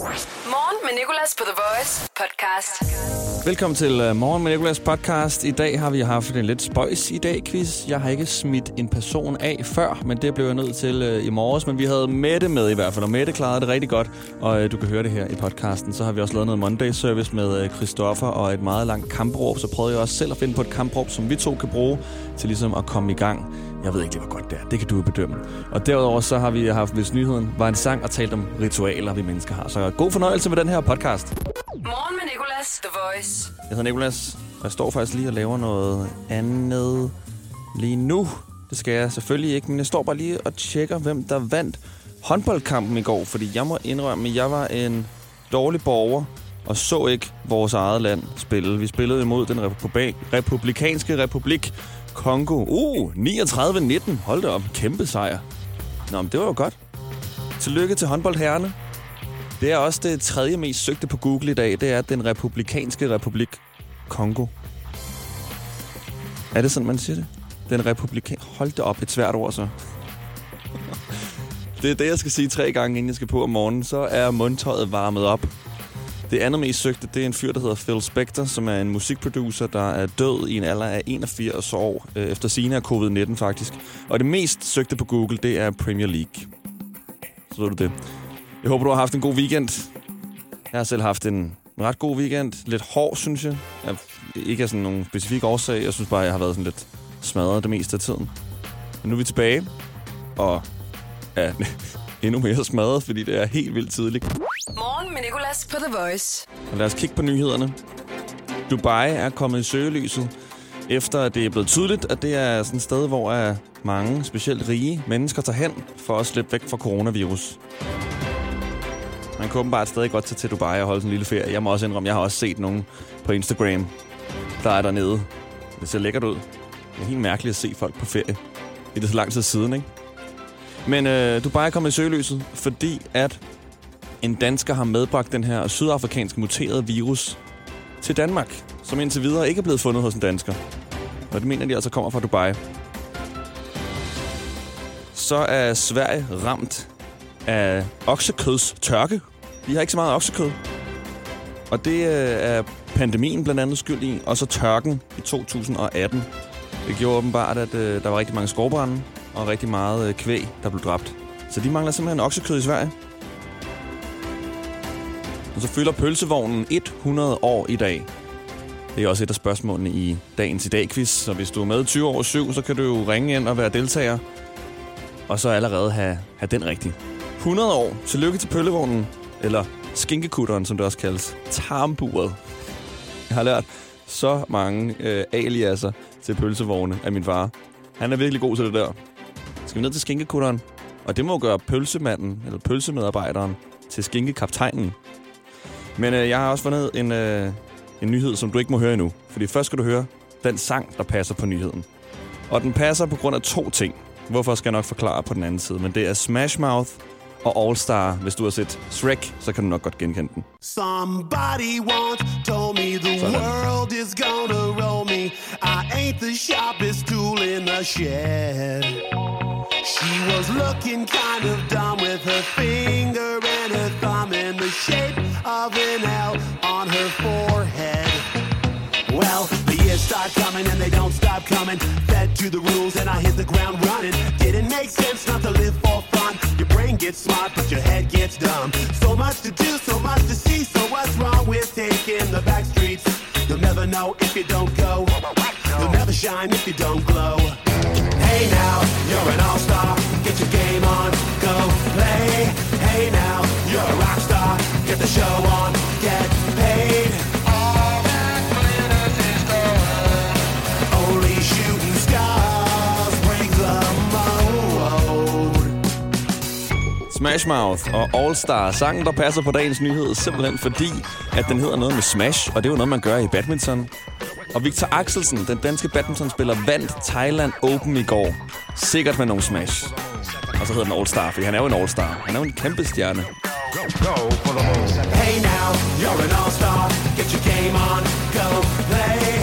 Morgen med Nicolas på The Voice podcast. Velkommen til øh, Morgen med Nicolas podcast. I dag har vi haft en lidt spøjs i dag quiz. Jeg har ikke smidt en person af før, men det blev jeg nødt til øh, i morges. Men vi havde Mette med i hvert fald, og Mette klarede det rigtig godt. Og øh, du kan høre det her i podcasten. Så har vi også lavet noget Monday Service med Christoffer og et meget langt kampråb. Så prøvede jeg også selv at finde på et kampråb, som vi to kan bruge til ligesom at komme i gang. Jeg ved ikke lige, hvor godt det er. Det kan du bedømme. Og derudover så har vi haft, hvis nyheden var en sang og talt om ritualer, vi mennesker har. Så god fornøjelse med den her podcast. Morgen med Nicolas, The Voice. Jeg hedder Nikolas, og jeg står faktisk lige og laver noget andet lige nu. Det skal jeg selvfølgelig ikke, men jeg står bare lige og tjekker, hvem der vandt håndboldkampen i går. Fordi jeg må indrømme, at jeg var en dårlig borger og så ikke vores eget land spille. Vi spillede imod den republik republikanske republik Kongo. Uh, 39-19. Hold da op, kæmpe sejr. Nå, men det var jo godt. Tillykke til håndboldherrene. Det er også det tredje mest søgte på Google i dag. Det er den republikanske republik Kongo. Er det sådan, man siger det? Den republikan... Hold da op, et svært ord så. det er det, jeg skal sige tre gange, inden jeg skal på om morgenen. Så er mundtøjet varmet op. Det andet mest søgte, det er en fyr, der hedder Phil Spector, som er en musikproducer, der er død i en alder af 81 år, øh, efter sine af covid-19 faktisk. Og det mest søgte på Google, det er Premier League. Så ved du det. Jeg håber, du har haft en god weekend. Jeg har selv haft en ret god weekend. Lidt hård, synes jeg. jeg ikke af sådan nogen specifik årsag. Jeg synes bare, jeg har været sådan lidt smadret det meste af tiden. Men nu er vi tilbage, og ja, endnu mere smadret, fordi det er helt vildt tidligt. Morgen med Nicolas på The Voice. Og lad os kigge på nyhederne. Dubai er kommet i søgelyset, efter at det er blevet tydeligt, at det er sådan et sted, hvor mange, specielt rige mennesker, tager hen for at slippe væk fra coronavirus. Man kan åbenbart stadig godt tage til Dubai og holde sådan en lille ferie. Jeg må også indrømme, jeg har også set nogen på Instagram, der er dernede. Det ser lækkert ud. Det er helt mærkeligt at se folk på ferie. Det er så lang tid siden, ikke? Men øh, Dubai er kommet i søgelyset, fordi at en dansker har medbragt den her sydafrikanske muterede virus til Danmark, som indtil videre ikke er blevet fundet hos en dansker. Og det mener de altså kommer fra Dubai. Så er Sverige ramt af oksekøds tørke. Vi har ikke så meget oksekød. Og det øh, er pandemien blandt andet skyld i, og så tørken i 2018. Det gjorde åbenbart, at øh, der var rigtig mange skovbrænde og rigtig meget øh, kvæg, der blev dræbt. Så de mangler simpelthen oksekød i Sverige. Og så fylder pølsevognen 100 år i dag. Det er også et af spørgsmålene i dagens i dag-quiz. Så hvis du er med 20 år 7, så kan du jo ringe ind og være deltager. Og så allerede have, have den rigtig. 100 år. Tillykke til pøllevognen. Eller skinkekutteren, som det også kaldes. Tarmburet. Jeg har lært så mange øh, aliaser til pølsevogne af min far. Han er virkelig god til det der. Skal vi ned til skinkekutteren? Og det må gøre pølsemanden, eller pølsemedarbejderen, til skinkekaptajnen. Men øh, jeg har også fundet en, øh, en nyhed, som du ikke må høre endnu. Fordi først skal du høre den sang, der passer på nyheden. Og den passer på grund af to ting. Hvorfor skal jeg nok forklare på den anden side. Men det er Smash Mouth og All Star. Hvis du har set Shrek, så kan du nok godt genkende den. Somebody once told me the Sådan. world is gonna roll me. I ain't the sharpest tool in the shed. She was looking kind of dumb with her finger and her thumb in the shape of an L on her forehead. Well, the years start coming and they don't stop coming. Fed to the rules and I hit the ground running. Didn't make sense not to live for fun. Your brain gets smart, but your head gets dumb. So much to do, so much to see. So what's wrong with taking the back streets? You'll never know if you don't go. You'll never shine if you don't glow. Hey now, you're an all-star. Get your game on, go play. Hey now, you're a rock star. Get the show on, get paid. Only shooting stars break the mold. Smash Mouth og All Star. Sangen, der passer på dagens nyhed, simpelthen fordi, at den hedder noget med Smash, og det er jo noget, man gør i badminton. Og Victor Axelsen, den danske badmintonspiller, vandt Thailand Open i går. Sikkert med nogle Smash. Og så hedder den All Star, fordi han er jo en All Star. Han er jo en kæmpe stjerne. Hey now, you're an all-star. Get your game on, go play.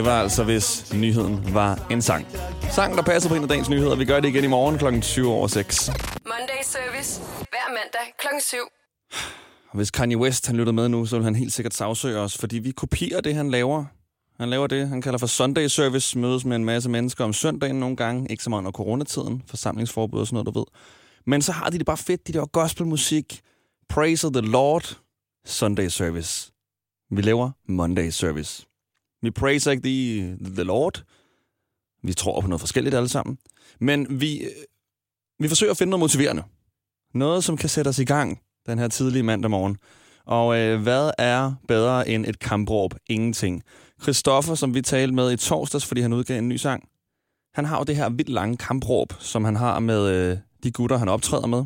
Det var altså, hvis nyheden var en sang. Sang, der passer på en af dagens nyheder. Vi gør det igen i morgen kl. 20 over 6. Monday Service. Hver mandag klokken 7. Og hvis Kanye West han lytter med nu, så vil han helt sikkert sagsøge os, fordi vi kopierer det, han laver. Han laver det, han kalder for Sunday Service, mødes med en masse mennesker om søndagen nogle gange, ikke så meget under coronatiden, forsamlingsforbud og sådan noget, du ved. Men så har de det bare fedt, de der gospelmusik, praise of the Lord, Sunday Service. Vi laver Monday Service. Vi praiser ikke the, the Lord. Vi tror på noget forskelligt alle sammen. Men vi, vi forsøger at finde noget motiverende. Noget, som kan sætte os i gang den her tidlige mandag morgen. Og øh, hvad er bedre end et kampråb? Ingenting. Christoffer, som vi talte med i torsdags, fordi han udgav en ny sang, han har jo det her vildt lange kampråb, som han har med øh, de gutter, han optræder med,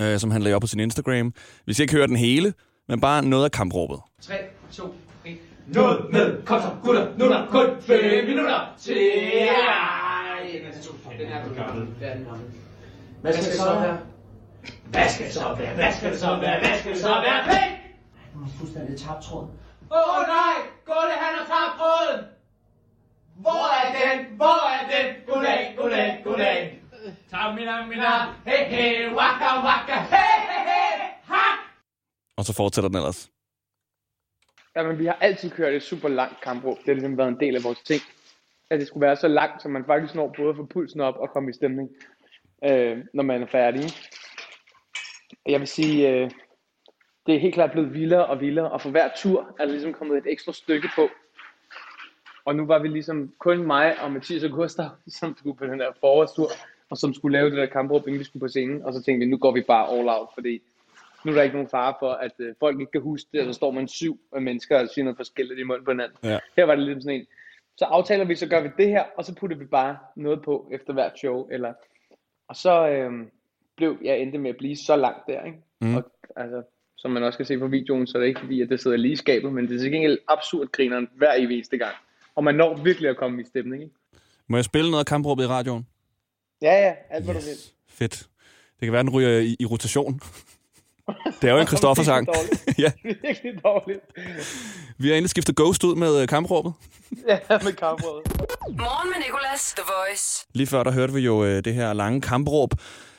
øh, som han lagde op på sin Instagram. Vi skal ikke høre den hele, men bare noget af kampråbet. 3, 2, noget med, kom så, gutter, nu er der kun 5 minutter til... Ja, en af to. Den er den gamle. Det er den gamle. Hvad skal det så være? Hvad skal det så være? Hvad skal det så være? Hvad skal det så være? Pæk! Du har fuldstændig tabt tråden. Åh oh, nej! Gutte, han har tabt råden! Hvor er den? Hvor er den? Goddag, goddag, goddag. Tamina, mina, he he, waka, waka, he he he, ha! Og så fortsætter den ellers. Jamen, vi har altid kørt et super langt kampråb. Det har ligesom været en del af vores ting. At det skulle være så langt, så man faktisk når både at få pulsen op og komme i stemning, øh, når man er færdig. Jeg vil sige, øh, det er helt klart blevet vildere og vildere, og for hver tur er der ligesom kommet et ekstra stykke på. Og nu var vi ligesom kun mig og Mathias og Gustav, som skulle på den der forårstur, og som skulle lave det der kampråb, inden vi skulle på scenen. Og så tænkte vi, nu går vi bare all out, fordi nu er der ikke nogen fare for, at øh, folk ikke kan huske det, og så står man syv af mennesker og siger noget forskelligt i munden på hinanden. Ja. Her var det lidt sådan en, så aftaler vi, så gør vi det her, og så putter vi bare noget på efter hvert show. Eller, og så øh, blev jeg endte med at blive så langt der, ikke? Mm. Og, altså, som man også kan se på videoen, så er det ikke fordi, at det sidder lige i skabet, men det er til gengæld absurd grineren hver evig eneste gang. Og man når virkelig at komme i stemning, ikke? Må jeg spille noget af kampråbet i radioen? Ja, ja, alt hvad du vil. Fedt. Det kan være, den ryger i, i rotation. Det er jo en Christoffer-sang. Ja, Virkelig dårligt. vi har endelig skiftet Ghost ud med øh, kampråbet. Ja, med kamprådet. Morgen med Nicolas, The Voice. Lige før, der hørte vi jo øh, det her lange kampråb,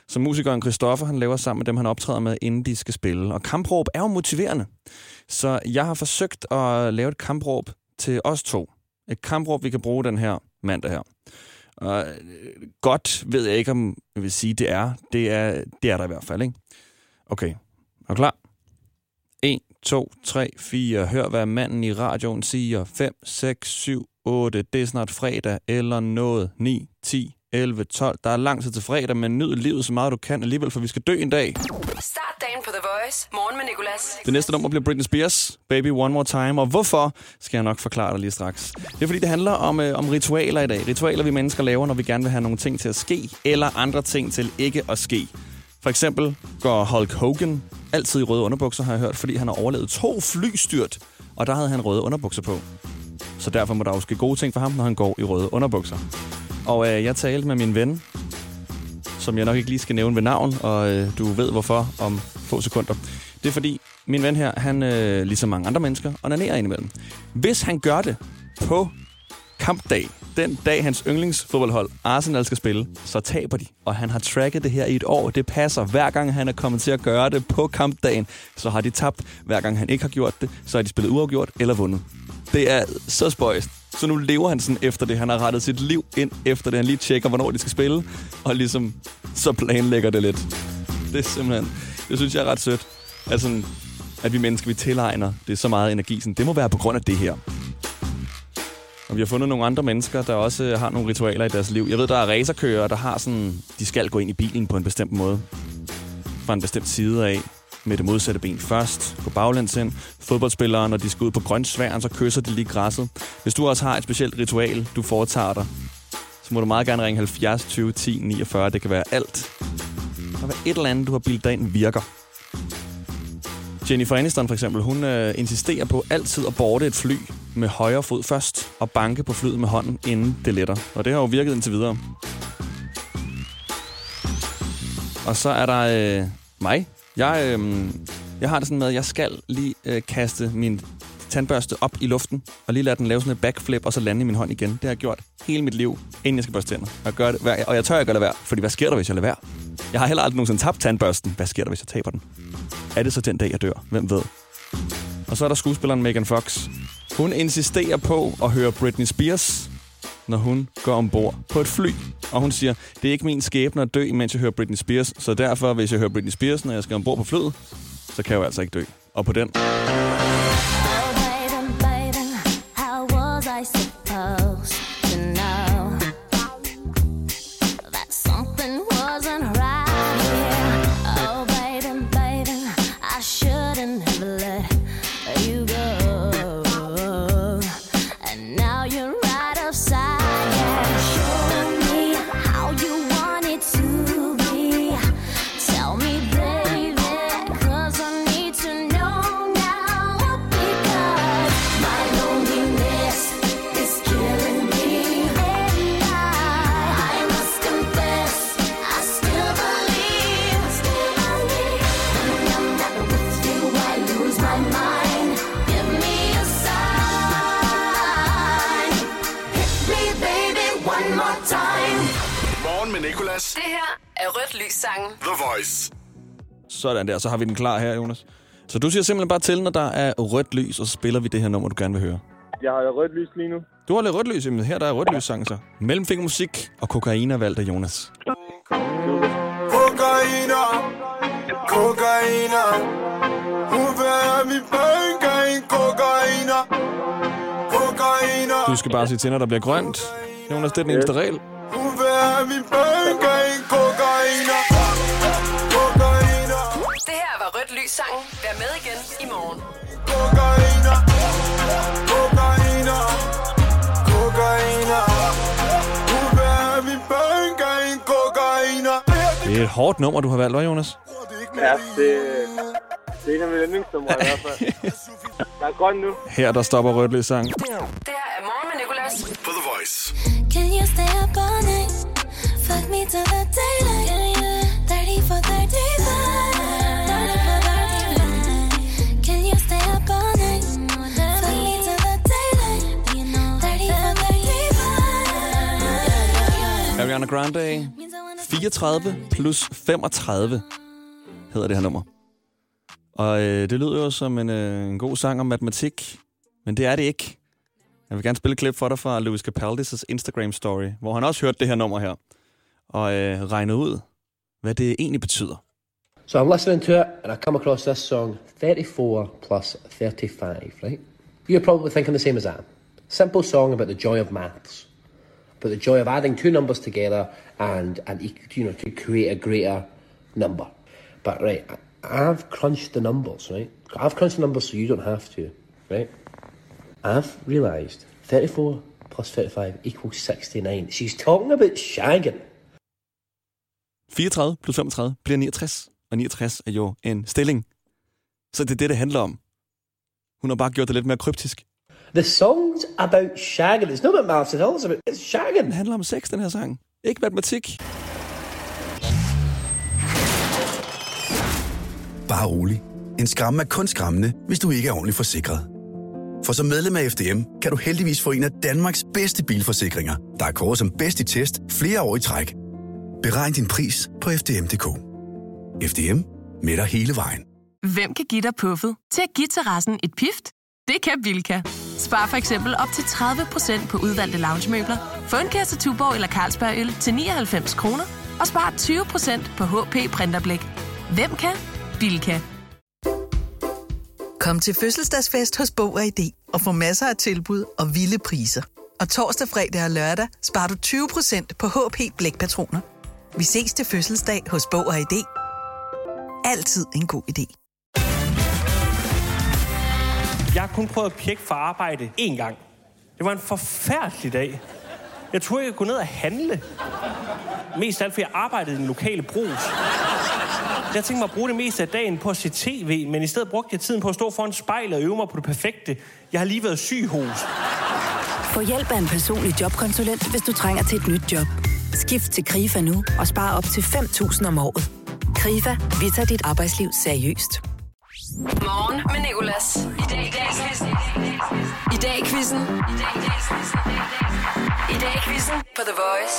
som musikeren Christoffer han laver sammen med dem, han optræder med, inden de skal spille. Og kampråb er jo motiverende. Så jeg har forsøgt at lave et kampråb til os to. Et kampråb, vi kan bruge den her mandag her. Og øh, godt ved jeg ikke, om jeg vil sige, det er. Det er, det er der i hvert fald, ikke? Okay, er du klar? 1, 2, 3, 4. Hør, hvad manden i radioen siger. 5, 6, 7, 8. Det er snart fredag eller noget. 9, 10, 11, 12. Der er lang tid til fredag, men nyd livet så meget du kan alligevel, for vi skal dø en dag. Start dagen på The Voice. Morgen med Nicolas. Det næste nummer bliver Britney Spears, Baby One More Time. Og hvorfor, skal jeg nok forklare dig lige straks. Det er fordi, det handler om, øh, om ritualer i dag. Ritualer, vi mennesker laver, når vi gerne vil have nogle ting til at ske, eller andre ting til ikke at ske. For eksempel går Hulk Hogan altid i røde underbukser, har jeg hørt, fordi han har overlevet to flystyrt, og der havde han røde underbukser på. Så derfor må der også ske gode ting for ham, når han går i røde underbukser. Og øh, jeg talte med min ven, som jeg nok ikke lige skal nævne ved navn, og øh, du ved hvorfor om få sekunder. Det er fordi, min ven her, han øh, ligesom mange andre mennesker, onanerer indimellem. Hvis han gør det på kampdag, den dag hans yndlingsfodboldhold Arsenal skal spille, så taber de. Og han har tracket det her i et år. Det passer. Hver gang han er kommet til at gøre det på kampdagen, så har de tabt. Hver gang han ikke har gjort det, så har de spillet uafgjort eller vundet. Det er så spøjst. Så nu lever han sådan efter det. Han har rettet sit liv ind efter det. Han lige tjekker, hvornår de skal spille, og ligesom så planlægger det lidt. Det er simpelthen... Det synes jeg er ret sødt. Altså, at vi mennesker, vi tilegner det er så meget energi. Sådan, det må være på grund af det her. Og vi har fundet nogle andre mennesker, der også øh, har nogle ritualer i deres liv. Jeg ved, der er racerkører, der har sådan... De skal gå ind i bilen på en bestemt måde. Fra en bestemt side af. Med det modsatte ben først. Gå baglæns ind. Fodboldspillere, når de skal ud på grøntsværen, så kysser de lige græsset. Hvis du også har et specielt ritual, du foretager dig, så må du meget gerne ringe 70 20 10 49. Det kan være alt. Der kan være et eller andet, du har bildet dig ind virker. Jennifer Aniston for eksempel, hun øh, insisterer på altid at borte et fly med højre fod først og banke på flyet med hånden, inden det letter. Og det har jo virket indtil videre. Og så er der øh, mig. Jeg, øh, jeg har det sådan med, at jeg skal lige øh, kaste min tandbørste op i luften, og lige lade den lave sådan et backflip, og så lande i min hånd igen. Det har jeg gjort hele mit liv, inden jeg skal børste tænder. Og jeg, gør det, hver- og jeg tør ikke at lade være, fordi hvad sker der, hvis jeg lader være? Jeg har heller aldrig nogensinde tabt tandbørsten. Hvad sker der, hvis jeg taber den? Er det så den dag, jeg dør? Hvem ved? Og så er der skuespilleren Megan Fox. Hun insisterer på at høre Britney Spears, når hun går ombord på et fly. Og hun siger, det er ikke min skæbne at dø, mens jeg hører Britney Spears. Så derfor, hvis jeg hører Britney Spears, når jeg skal ombord på flyet, så kan jeg jo altså ikke dø. Og på den, sådan der, så har vi den klar her, Jonas. Så du siger simpelthen bare til, når der er rødt lys, og så spiller vi det her nummer, du gerne vil høre. Jeg har rødt lys lige nu. Du har lidt rødt lys, jamen her der er rødt lys sang så. Mellemfingermusik og kokain er valgt af Jonas. Kokainer, kokainer Hun vil have min penge, kokainer Kokainer Du skal bare sige til, når der bliver grønt. Jonas, det er den eneste regel. Hun vil have min penge, Det er et hårdt nummer, du har valgt, hva' Jonas? Ja, det, det er en af mine yndlingsnumre i hvert fald. Der er grøn nu. Her der stopper rødt lys sang. Det her er morgen med Nicolas. På The Voice. Can you stay up all night? Fuck me till the daylight. 30 for 35. 30 for 35. Can you stay up all night? Fuck me till the daylight. 30 for 35. Ariana Grande, 34 plus 35 hedder det her nummer. Og øh, det lyder jo som en, øh, en god sang om matematik, men det er det ikke. Jeg vil gerne spille et klip for dig fra Louis Capaldis' Instagram-story, hvor han også hørte det her nummer her, og øh, regnede ud, hvad det egentlig betyder. So I'm listening to it and I come across this song 34 plus 35, right? You're probably thinking the same as I am. Simple song about the joy of maths, about the joy of adding two numbers together and, and you know, to create a greater number. But right, I've crunched the numbers, right? I've crunched the numbers so you don't have to, right? I've realised 34 plus 35 equals 69. She's talking about shagging. 34 plus 35 bliver 69, og 69 er jo en stilling. Så det er det, det handler om. Hun har bare gjort det lidt mere kryptisk. The song's about shagging. It's not about maths at all. It's about it's shagging. Den handler om sex, den her sang. Ikke matematik. Bare rolig. En skræmme er kun skræmmende, hvis du ikke er ordentligt forsikret. For som medlem af FDM kan du heldigvis få en af Danmarks bedste bilforsikringer, der er kåret som bedst i test flere år i træk. Beregn din pris på FDM.dk. FDM med dig hele vejen. Hvem kan give dig puffet til at give terrassen et pift? Det kan Bilka. Spar for eksempel op til 30% på udvalgte loungemøbler. Få en kasse Tuborg eller Carlsberg øl til 99 kroner. Og spar 20% på HP Printerblæk. Hvem kan? Bilka. Kom til fødselsdagsfest hos Bog og ID og få masser af tilbud og vilde priser. Og torsdag, fredag og lørdag sparer du 20% på HP Blækpatroner. Vi ses til fødselsdag hos Bog og ID. Altid en god idé. Jeg har kun prøvet at pjekke for arbejde én gang. Det var en forfærdelig dag. Jeg turde ikke gå ned og handle. Mest af alt, fordi jeg arbejdede i den lokale brus. Jeg tænkte mig at bruge det meste af dagen på at se tv, men i stedet brugte jeg tiden på at stå foran spejlet og øve mig på det perfekte. Jeg har lige været syg hos. Få hjælp af en personlig jobkonsulent, hvis du trænger til et nyt job. Skift til KRIFA nu og spar op til 5.000 om året. KRIFA, vi tager dit arbejdsliv seriøst. Morgen med Nicolas. I dag i dag dag i quizzen. I dag i. I dag quizzen på The Voice.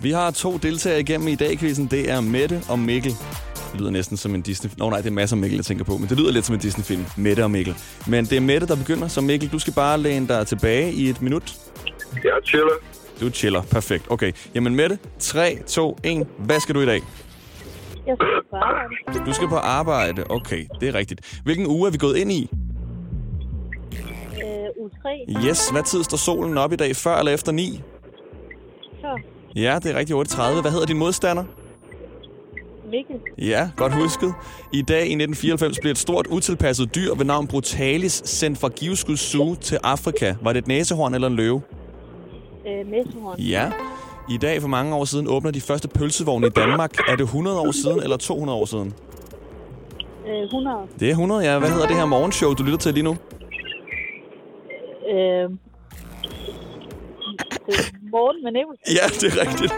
Vi har to deltagere igennem i dag quizzen. Det er Mette og Mikkel. Det lyder næsten som en Disney... Nå nej, det er masser af Mikkel, jeg tænker på. Men det lyder lidt som en Disney-film. Mette og Mikkel. Men det er Mette, der begynder. Så Mikkel, du skal bare læne dig tilbage i et minut. Jeg chiller. Du chiller. Perfekt. Okay. Jamen Mette, 3, 2, 1. Hvad skal du i dag? Jeg skal på arbejde. Du skal på arbejde. Okay, det er rigtigt. Hvilken uge er vi gået ind i? Øh, uge 3. Yes, hvad tid står solen op i dag? Før eller efter 9? Så, Ja, det er rigtig 8.30. Hvad hedder din modstander? Mikkel. Ja, godt husket. I dag i 1994 blev et stort utilpasset dyr ved navn Brutalis sendt fra Givskud Zoo til Afrika. Var det et næsehorn eller en løve? Øh, Messehorn. Ja. I dag for mange år siden åbner de første pølsevogne i Danmark. Er det 100 år siden eller 200 år siden? Øh, 100. Det er 100, ja. Hvad hedder det her morgenshow, du lytter til lige nu? Øh, Morten med Nicolai. Ja, det er rigtigt.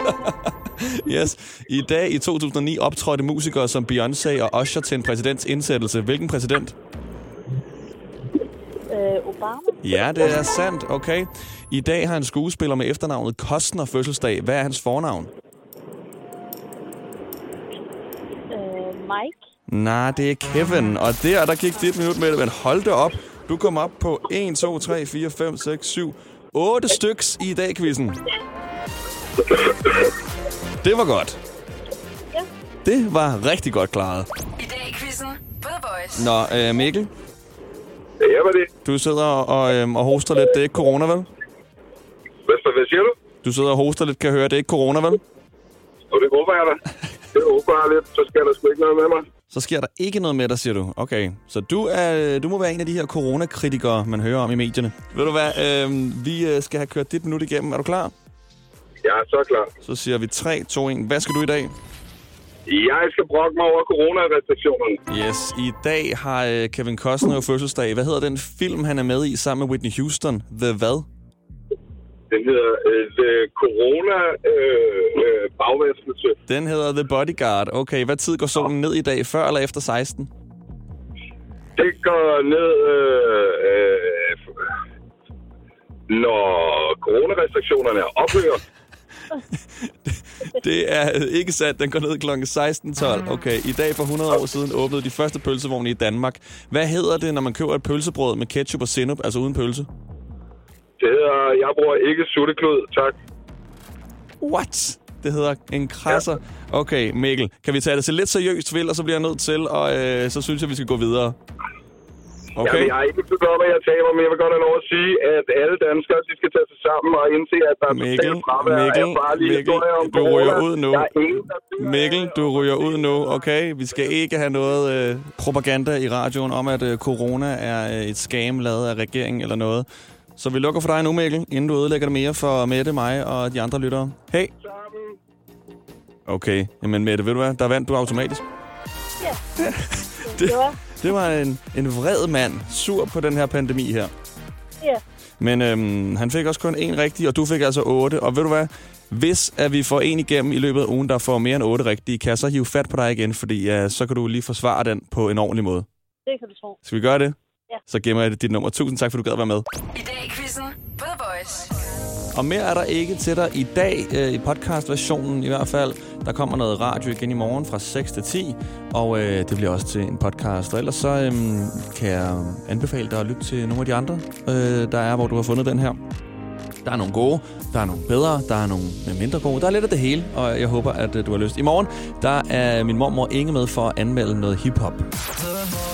yes. I dag i 2009 optrådte musikere som Beyoncé og Usher til en præsidents indsættelse. Hvilken præsident? Øh, Obama. Ja, det er sandt. Okay. I dag har en skuespiller med efternavnet Kostner fødselsdag. Hvad er hans fornavn? Øh, Mike. Nej, det er Kevin. Og der, der gik dit minut med det. Men hold det op. Du kom op på 1, 2, 3, 4, 5, 6, 7, 8 styks i dag, quizzen. Det var godt. Ja. Det var rigtig godt klaret. I dag i quizzen på The Voice. Nå, øh, Mikkel, Ja, hvad er det? du sidder og, øh, og hoster lidt. Det er ikke corona, vel? Hvad, hvad siger du? Du sidder og hoster lidt, kan jeg høre. Det er ikke corona, vel? Og det håber jeg da. Det håber jeg lidt, så skal der sgu ikke noget med mig. Så sker der ikke noget med dig, siger du. Okay, så du, er, du må være en af de her coronakritikere, man hører om i medierne. Ved du hvad, øh, vi skal have kørt dit minut igennem. Er du klar? Jeg er så klar. Så siger vi 3, 2, 1. Hvad skal du i dag? Jeg skal brokke mig over coronarestriktionerne. Yes, i dag har øh, Kevin Costner fødselsdag. Hvad hedder den film, han er med i sammen med Whitney Houston? The hvad? Den hedder øh, The Corona øh, øh, bagvaskelse. Den hedder The Bodyguard. Okay, hvad tid går solen ned i dag? Før eller efter 16? Det går ned, øh, øh, når coronarestriktionerne ophører. Det er ikke sandt. Den går ned kl. 16.12. Okay, i dag for 100 år siden åbnede de første pølsevogne i Danmark. Hvad hedder det, når man køber et pølsebrød med ketchup og sennep, altså uden pølse? Det hedder, jeg bruger ikke sutteklud, tak. What? Det hedder en krasser. Okay, Mikkel, kan vi tage det til lidt seriøst, vel, og så bliver jeg nødt til, og øh, så synes jeg, vi skal gå videre. Okay? Jamen, jeg er ikke så godt, at jeg taber, men jeg vil godt have lov at sige, at alle danskere, de skal tage sig sammen og indse, at der er Mikkel, totalt fravær Mikkel, af farlige Mikkel, om du ryger corona. ud nu. Er ingen, Mikkel, du ryger ud nu, okay? Vi skal ikke have noget øh, propaganda i radioen om, at øh, corona er øh, et scam lavet af regeringen eller noget. Så vi lukker for dig nu, Mikkel, inden du ødelægger det mere for Mette, mig og de andre lyttere. Hey! Okay, jamen Mette, ved du hvad? Der vandt du automatisk. Ja. Det, det var en, en vred mand, sur på den her pandemi her. Ja. Men øhm, han fik også kun en rigtig, og du fik altså otte. Og ved du hvad? Hvis at vi får en igennem i løbet af ugen, der får mere end otte rigtige, kan jeg så hive fat på dig igen, fordi uh, så kan du lige forsvare den på en ordentlig måde. Det kan du tro. Skal vi gøre det? Ja. Så gemmer jeg dit nummer. Tusind tak, for du gad at være med. I dag i quizzen på The Voice. Og mere er der ikke til dig i dag, øh, i podcastversionen i hvert fald. Der kommer noget radio igen i morgen fra 6 til 10, og øh, det bliver også til en podcast. Og ellers så øh, kan jeg anbefale dig at lytte til nogle af de andre, øh, der er, hvor du har fundet den her. Der er nogle gode, der er nogle bedre, der er nogle mindre gode. Der er lidt af det hele, og jeg håber, at øh, du har lyst. I morgen, der er min mormor Inge med for at anmelde noget hiphop. Hverdag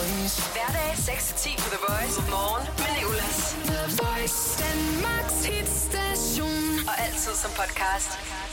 Wilson Podcast.